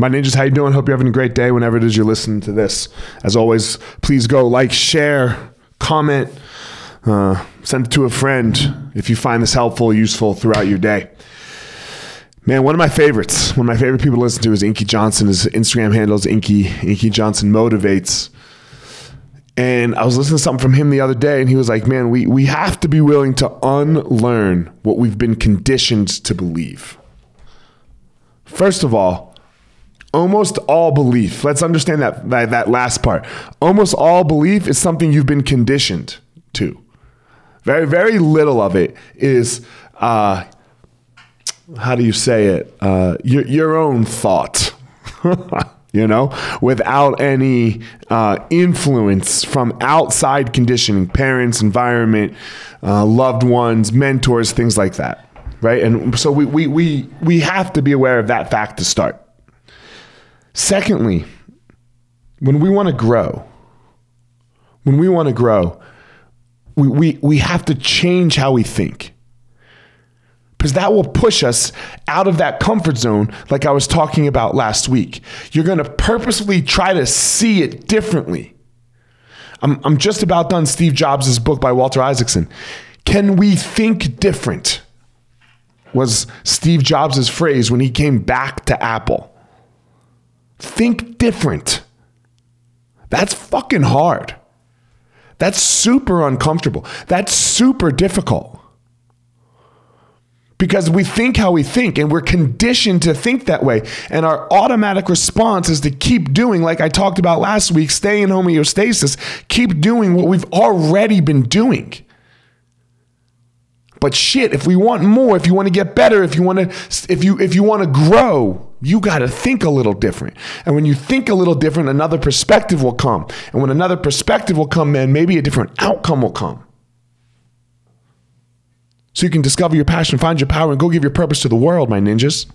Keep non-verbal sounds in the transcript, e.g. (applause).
My ninjas, how you doing? Hope you're having a great day whenever it is you're listening to this. As always, please go like, share, comment, uh, send it to a friend if you find this helpful, useful throughout your day. Man, one of my favorites, one of my favorite people to listen to is Inky Johnson. His Instagram handle is Inky, Inky Johnson Motivates. And I was listening to something from him the other day, and he was like, Man, we, we have to be willing to unlearn what we've been conditioned to believe. First of all, almost all belief, let's understand that, that, that last part. Almost all belief is something you've been conditioned to. Very, very little of it is, uh, how do you say it? Uh, your, your own thought. (laughs) you know, without any uh, influence from outside conditioning, parents, environment, uh, loved ones, mentors, things like that, right? And so we, we, we, we have to be aware of that fact to start. Secondly, when we want to grow, when we want to grow, we, we, we have to change how we think because that will push us out of that comfort zone, like I was talking about last week. You're going to purposefully try to see it differently. I'm, I'm just about done Steve Jobs' book by Walter Isaacson. Can we think different? Was Steve Jobs' phrase when he came back to Apple. Think different. That's fucking hard. That's super uncomfortable. That's super difficult because we think how we think and we're conditioned to think that way. And our automatic response is to keep doing, like I talked about last week, stay in homeostasis, keep doing what we've already been doing. But shit, if we want more, if you want to get better, if you want to if you if you want to grow, you got to think a little different. And when you think a little different, another perspective will come. And when another perspective will come, man, maybe a different outcome will come so you can discover your passion, find your power, and go give your purpose to the world, my ninjas.